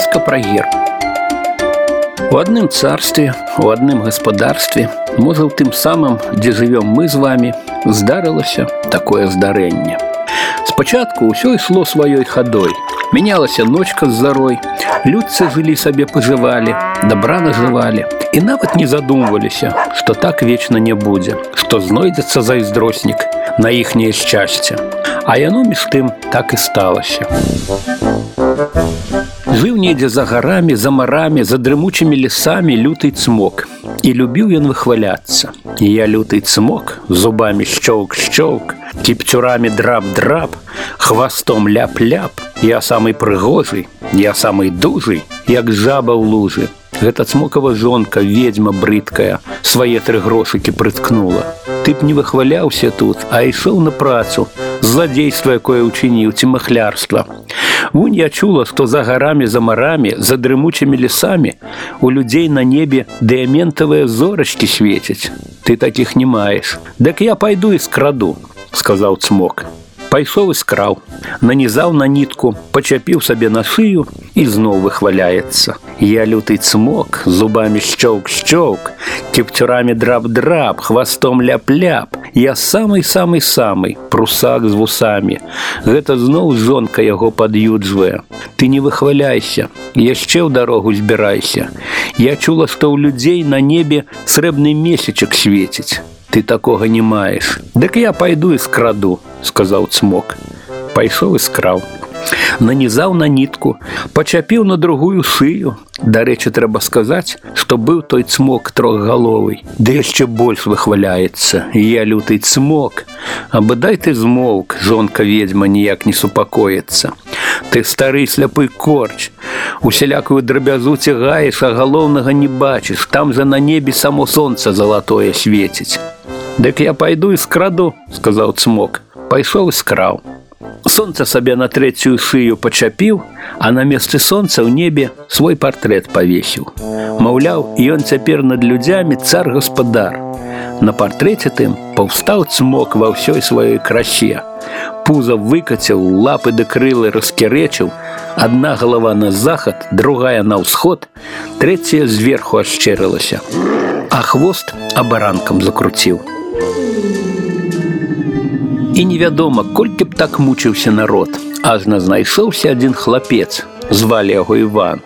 Казка пра герб. У адным царстве, у адным гаспадарстве, можа ў тым самым, дзе жывём мы з вами, здарылася такое здарэнне. Спачатку ўсё ішло сваёй хадой. Мянялася ночка з зарой, людцы жылі сабе пажывалі, добра нажывалі і нават не задумваліся, што так вечна не будзе, што знойдзецца зайздроснік на іхняе шчасце. А яно між тым так і сталася. Жыў недзе за гарамі, за марамі, за дрымучымі лесамі люты цмок. І любіў ён выхваляцца. І я люты цмок, зубамі шчоўк шчоўк, кіпцюрамі драп-драп, хвастом ляп-ляп. Я самый прыгожы, я самый дужы, як жаба ў лужы. Гэта цмокава жонка, ведьма брыдкая, свае тры грошыкі прыткнула. Ты б не выхваляўся тут, а ішоў на працу, злодзейства, якое ўчыніў ці махлярства. Вунь я чула, што за гарамі за марамі, за дрымучымі лесамі у людзей на небе дыяментавыя зорачкі свецяць. Ты такіх не маеш. Дык я пайду і скраду, сказаў цмок. Пайшоў і скраў, нанізаў на нітку, пачапіў сабе на шыю і зноў выхваляецца. Я люты цмок, зубамі шчоўк шчоўк, кіпцюрамі драп-драп, хвастом ляп-ляп. Я самый самый самый прусак з вусамі. Гэта зноў жонка яго пад'юджвае. Ты не выхваляйся, яшчэ ў дарогу збірайся. Я чула, што ў людзей на небе срэбны месячак свеціць. Ты такога не маеш. Дык я пайду і скраду, сказаў цмок. Пайшоў і скраў. Нанізаў на нітку, пачапіў на другую шыю. Дарэчы, трэба сказаць, што быў той цмок трохгаловый, ды яшчэ больш выхваляецца. Я люты цмок. Абыдай ты змоўк, жонка ведьма ніяк не супакоіцца. Ты стары сляпы корч. Усялякую драбязу цягаеш, а галоўнага не бачыш, там за на небе само сонца залатое свеціць. Дык я пайду і скраду, сказаў цмок. Пайшоў і скраў. Сонца сабе на трэцюю шыю пачапіў, а на месцы сонца ў небе свой партрэт павесіў. Маўляў, ён цяпер над людзямі цар гаспадар. На партрэце тым паўстаў цмок ва ўсёй сваёй красе. Пуза выкацяў, лапы да крылы раскірэчыў, адна галава на захад, другая на ўсход, трэцяя зверху ашчэрылася, а хвост абаранкам закруціў. І невядома, колькі б так мучыўся народ, ажна знайшоўся адзін хлапец, звалі яго Іван.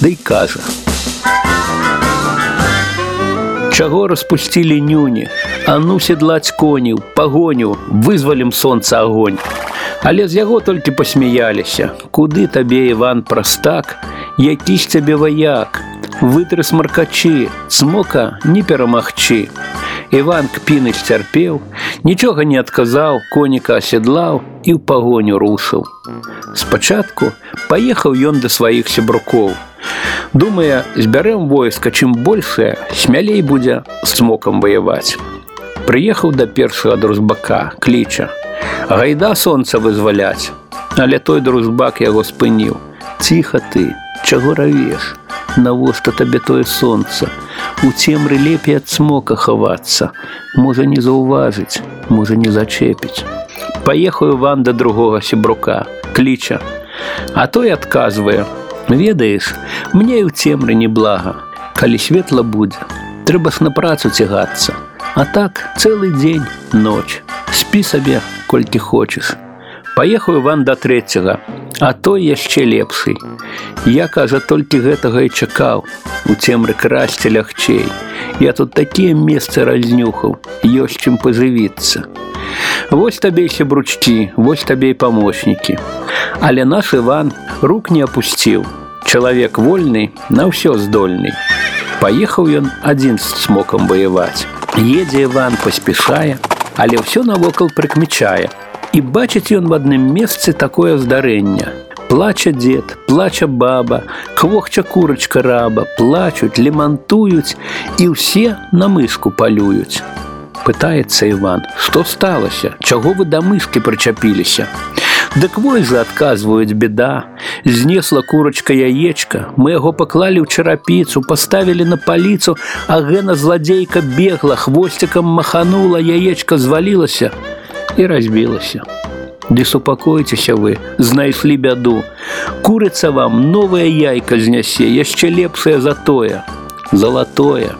Ды да кажа: Чаго распусцілі нюні, А ну седлаць коніў, пагоню, вызвалім сонца агонь. Але з яго толькі пасмяяліся, куды табе Іван прастак, які ж цябе ваяк, вытры смаркачы, цмока не перамагчы. Іван кпіны сцярпеў, нічога не адказаў, коніка аседлаў і ў пагоню рушыў. Спачатку паехаў ён да сваіх сябрукоў. Думае, збярэм войска, чым большае, смялей будзе смокам ваяваць. Прыехаў да першага дружбака, кліча. Гайда сонца вызваляць, але той дружбак яго спыніў. Ціха ты, чаго равеш, Навошта табе тое сонца, У цемры лепей ад смока хавацца, можа не заўважыць, можа не зачэпіць. Паехаю вам да другога сябрука, кліча. А той адказвае: ведаеш, мне і ў цемры неблага, калі светла будзе, трэба ж на працу цягацца. А так цэлы дзень ноч, спі сабе, колькі хочаш. Паехаю вам да трэцяга, а той яшчэ лепшый. Я кажа толькі гэтага і чакаў у цемры красці лягчэй. Я тут такія месцы разнюхаў, ёсць чым пажывіцца. Вось табе сябручкі, вось табе і памочнікі. Але наш Іван рук не апусціў. Чалавек вольны на ўсё здольны. Паехаў ён адзін з смокам ваяваць. Едзе Іван паспешае, але ўсё навокал прыкмячае. І бачыць ён в адным месцы такое здарэнне плача дед плача баба квохча курочка раба плачуць лемантуюць і ўсе на мышку палююць пытаецца иван что сталася чаго вы да мышки прычапіліся Дык вой жа адказваюць беда знесла курочка яечка мы яго паклалі ў чарапіцу паставілі на паліцу а гэна зладзейка бегла хвосцікам маханула яечка звалілася і разбілася Ды супакойцеся вы, знайшлі бяду. Курыца вам новая яйка знясе, яшчэ лепшае за тое. Залатое.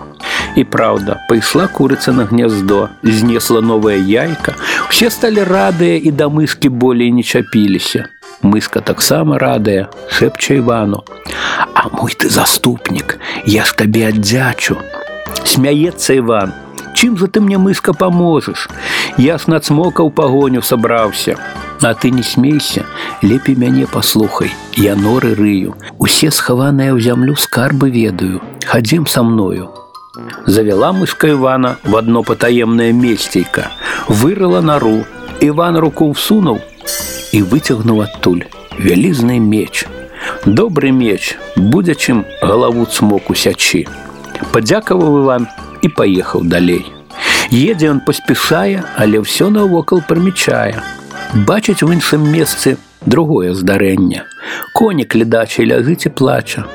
І праўда, пайшла курыца на гняздо, знесла новая яйка. Усе сталі радыя і да мыскі болей не чапіліся. Мыска таксама радая, шэпча Івану. А мой ты заступнік, я ж табе аддзячу. Смяецца Іван, Чым же ты мне мыска поможешь? Я ж нацмокаў пагоню сабраўся. А ты не смейся, лепей мяне паслухай, я норы рыю, усе схаваныя ў зямлю скарбы ведаю, хадзім са мною. Завяла мышка Івана в одно потаемное месцейка, вырыла нору, Іван руку всунуў і выцягнуў адтуль вялізны меч. Добры меч, будзе чым галаву цмоку сячы. Падзякаваў Іван і паехаў далей. Едзе ён паспяшае, але ўсё навокал прымічае. Бачыць у іншым месцы другое здарэнне. Конік ледачы ляжыць і плача.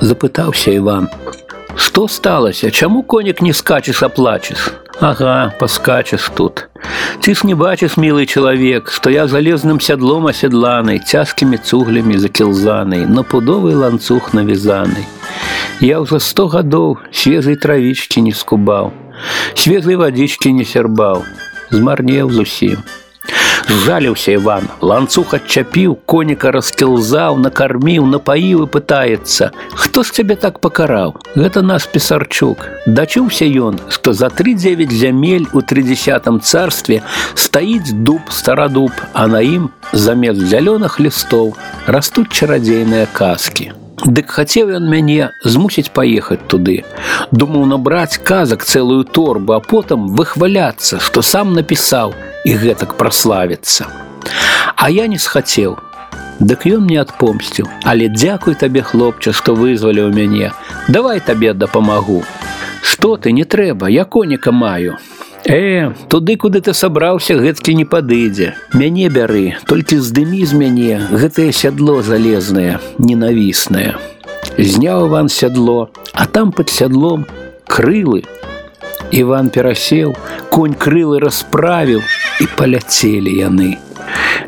Запытаўся Іван: « Што сталася, чаму конік не скачаш, а плачаш? Ага, паскачаш тут. Ты ж не бачыш, мілы чалавек, што я залезным сядлом аседланай, цяжкімі цуглямі закілзанай, на пудовы ланцуг навязанай. Я ўжо сто гадоў свежай травічкі не скубаў, свежай вадзічкі не сярбаў, змарнеў зусім. Жаліўся Іван, ланцуг адчапіў, коніка раскілзаў, накарміў, напаіў і пытаецца: Хто ж цябе так пакараў? Гэта наш пісарчук. Дачуўся ён, што за тры-дзевяць зямель у тридесятым царстве стаіць дуб старадуб, а на ім замест зялёных лістоў растуць чарадзейныя казкі. Дык хацеў ён мяне змусіць паехаць туды. Думаў набраць казак цэлую торбу, а потым выхваляцца, што сам напісаў і гэтак праславіцца. А я не схацеў. Дык ён мне адпомсціў, але дзякуй табе хлопча, што вызваліў мяне. Давай табе дапамагу. Што ты не трэба, я коніка маю. Э, туды, куды ты сабраўся, гэткі не падыдзе. Мяне бяры, толькі здымі з мяне гэтае сядло залезнае, ненавіснае. Зняў Іван сядло, а там пад сядлом крылы. Іван перасеў, конь крылы расправіў і паляцелі яны.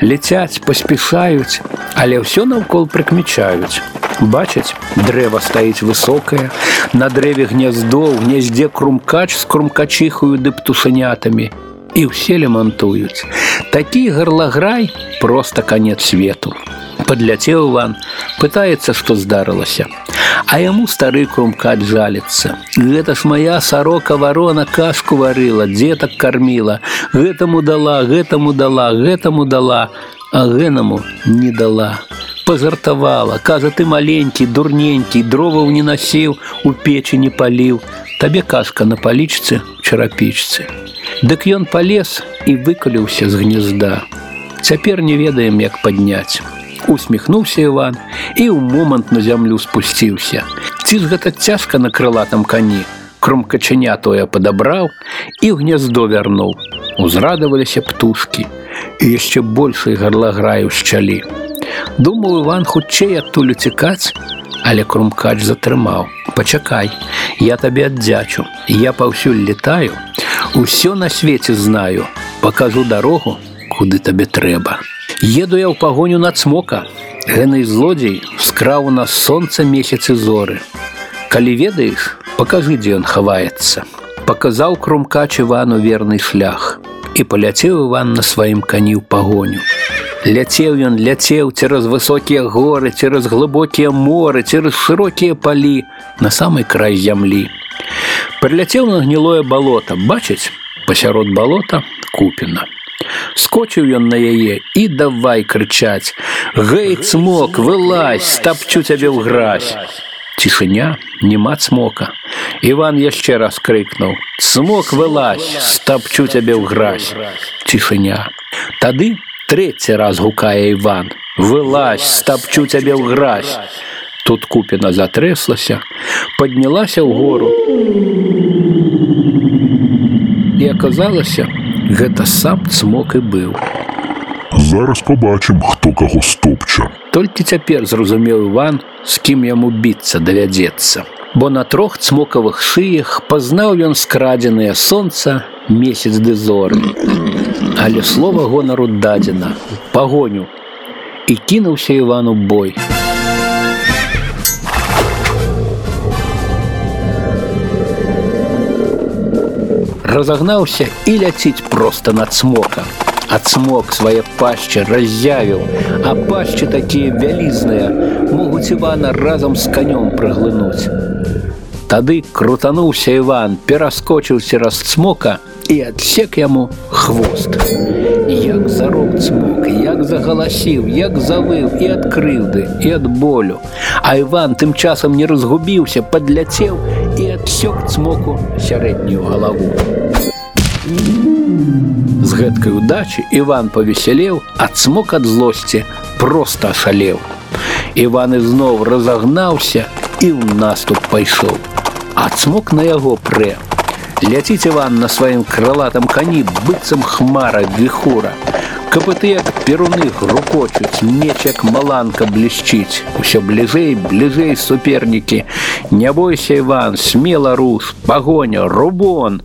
Ляцяць, паспешаюць, але ўсё наўкол прыкмічаюць. Бачаць, дрэва стаіць высокае, на дрэве гняздо, у гняздзе крумкач з крумкачыхаю ды птушанятамі і ўсе лемантуюць. Такі гарлаграй проста канец свету. Падляцеў Іван, пытаецца, што здарылася. А яму стары крумкач жаліцца. Гэта ж моя сарока варона кашку варыла, дзетак карміла, гэтаму дала, гэтаму дала, гэтаму дала, а гэнаму не дала пазартавала, кажа ты маленькі, дурненькі, дроваў не насеў, у печы не паліў, табе казка на палічцы чарапічцы. Дык ён палез і выкаліўся з гнезда. Цяпер не ведаем, як падняць. Усміхнуўся Іван і ў момант на зямлю спусціўся. Ці ж гэта цяжка на крылатам кані, кромкачыня тое падабраў і ў гняздо вярнуў. Узрадаваліся птушкі і яшчэ большай гарлаграю шчалі. Думаў Іван хутчэй адтуль уцікаць, але крумкач затрымаў. Пачакай, я табе аддзячу, я паўсюль летаю, усё на свеце знаю, пакажу дарогу, куды табе трэба. Еду я ў пагоню на цмока. Гэны злодзей скраў у нас сонца месяцы зоры. Калі ведаеш, пакажы, дзе ён хаваецца. Паказаў крумкач Івану верны шлях і паляцеў Іван на сваім кані ў пагоню. Ляцеў ён ляцеў цераз высокія горы, цераз глыбокія моры, цераз шырокія палі на самый край зямлі. Прыляцеў на гнілое балота, бачыць, пасярод балота купіна. Скочыў ён на яе і давай крычаць: « Гэй, цмок, вылазь, стапчу цябе ў гразь. Цішыня, няма цмока. Іван яшчэ раз крыкнуў: « Цмок вылазь, стапчу цябе ў гразь. Цішыня. Тады третий раз гукае Іван. Вылазь, стапчу цябе ў гразь. Тут купіна затрэслася, паднялася ў гору. І аказалася, гэта сам цмок і быў. Зараз побачым, хто каго стопча. Толькі цяпер зразумеў Іван, з кім яму біцца давядзецца. бо на трох цмокавых шыях пазнаў ён скрадзенае сонца месяц ды зоры. Але слова гонару дадзена пагоню і кінуўся Івану бой. Разагнаўся і ляціць проста над цмокам. Ацмок свае пашчы раззявіў, а пашчы такія вялізныя могуць Івана разам з канём прыглынуць. Тады крутануўся Іван, пераскочыў цераз цмока і адсек яму хвост. Як зарок цмок, як загаласіў, як завыў і ад крыўды і ад болю. А Іван тым часам не разгубіўся, падляцеў і адсек цмоку сярэднюю галаву. З гэткай удачы Іван павесялеў, а цмок ад злосці проста ашалеў. Іван ізноў разагнаўся і ў наступ пайшоў. А цмок на яго прэ. Ляціць Іван на сваім крылатам кані быццам хмара віхура. Капыты як перуны грукочуць, меч як маланка блішчыць. Усё бліжэй, бліжэй супернікі. Не бойся Іван, смела рус, пагоня, рубон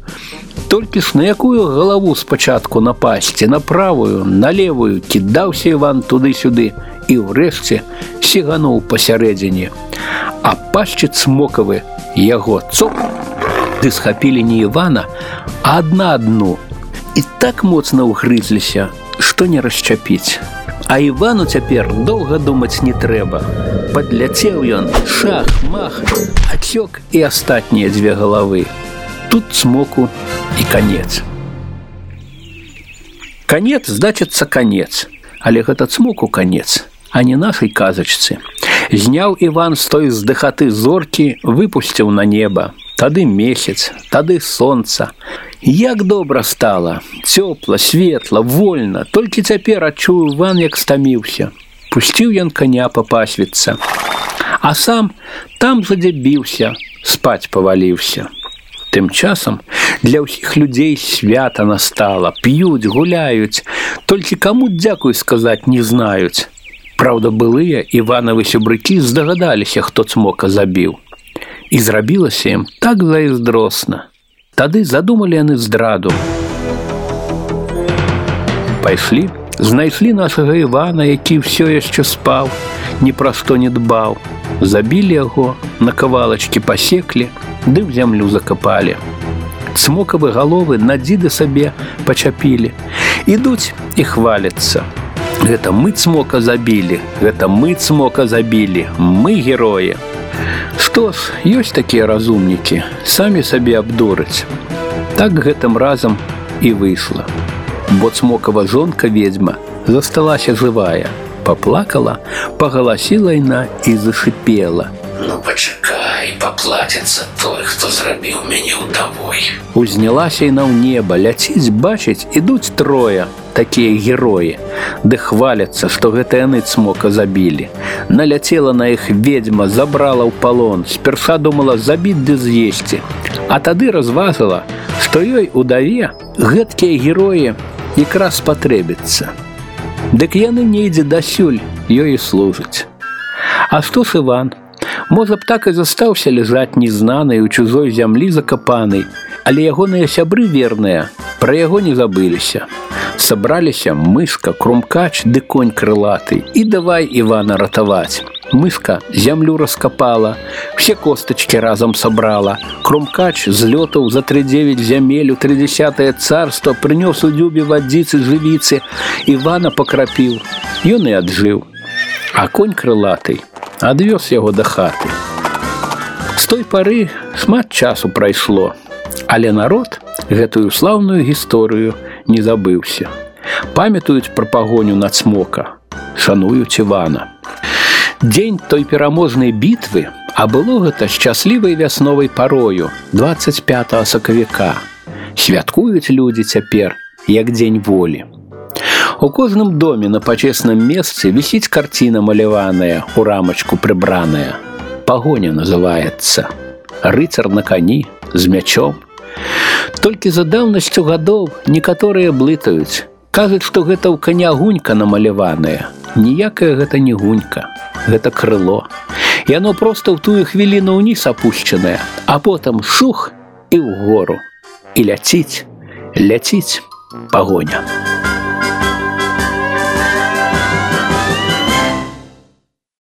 толькі ж на якую галаву спачатку напасці на правую на левую кідаўся иван туды-сюды і ўрэшце сігануў пасярэдзіне а пашчы цмокавы яго цоп ды схапілі не ивана а адна адну і так моцна ўгрызліся што не расчапіць А Івану цяпер доўга думаць не трэба. Падляцеў ён, шах, мах, ацёк і астатнія дзве галавы тут смоку и конец. Конец значится конец, але гэта цмоку конец, а не нашай казачцы. Зняў Іван з той здыхаты зоркі, выпусціў на неба. Тады месяц, тады сонца. Як добра стала, цёпла, светла, вольна, толькі цяпер адчуў Іван, як стаміўся. Пусціў ён коня папасвіцца. А сам там задзябіўся, спаць паваліўся. Тым часам для ўсіх людзей свята настала, п'юць, гуляюць, толькі каму дзякуй сказаць не знаюць. Праўда, былыя Іванавы сябрыкі здагадаліся, хто цмока забіў. І зрабілася ім так зайздросна. Тады задумалі яны здраду. Пайшлі, знайшлі нашага Івана, які ўсё яшчэ спаў, ні пра што не дбаў. Забілі яго, на кавалачкі пасеклі, ды ў зямлю закапалі. Цмокавы галовы на дзіды сабе пачапілі. Ідуць і хваляцца. Гэта мы цмока забілі, гэта мы цмока забілі, мы героі. Што ж, ёсць такія разумнікі, самі сабе абдураць. Так гэтым разам і выйшла. Бо цмокава жонка ведьма засталася жывая, Поплакала, пагаласіла яна і зашипела. Ну пачакай, паплаціцца той, хто зрабіў мяне ўдавой. Узнялася яна ў неба, ляціць, бачыць, ідуць трое, такія героі, ды хваляцца, што гэта яны цмока забілі. Наляцела на іх ведьма, забрала ў палон, сперша думала забіць ды з'есці. А тады разважыла, што ёй удаве гэткія героі якраз патрэбіцца. Дык яны недзе дасюль ёй і служаць. А што ж Іван? Можа б так і застаўся ляжаць незнанай у чужой зямлі закапанай, але ягоныя сябры верныя пра яго не забыліся. Сабраліся мышка, крумкач ды конь крылаты і давай Івана ратаваць. Мышка зямлю раскапала, все костачки разам сабрала. Крумкач злётаў за тридевять зямель у тридесятое царство прынёс у дзюбе вадзіцы жывіцы, Івана пакрапіў. Ён і аджыў. А конь крылатый адвёз яго да хаты. З той пары шмат часу прайшло, але народ гэтую слаўную гісторыю не забыўся. Памятаюць пра пагоню на цмока, шануюць Івана. Дзень той пераможнай бітвы, а было гэта шчаслівай вясновай парою 25 сакавіка. Святкуюць людзі цяпер, як дзень волі. У кожным доме на пачесным месцы вісіць карціна маляваная, у рамачку прыбраная. Пагоня называецца. Рыцар на кані з мячом. Толькі за даўнасцю гадоў некаторыя блытаюць. Кажуць, што гэта ў каня гунька намаляваная. Ніякая гэта не гунька, гэта крыло. Яно проста ў тую хвіліну ўніз апушчанае, а потым шух і ў гору. І ляціць, ляціць пагоня.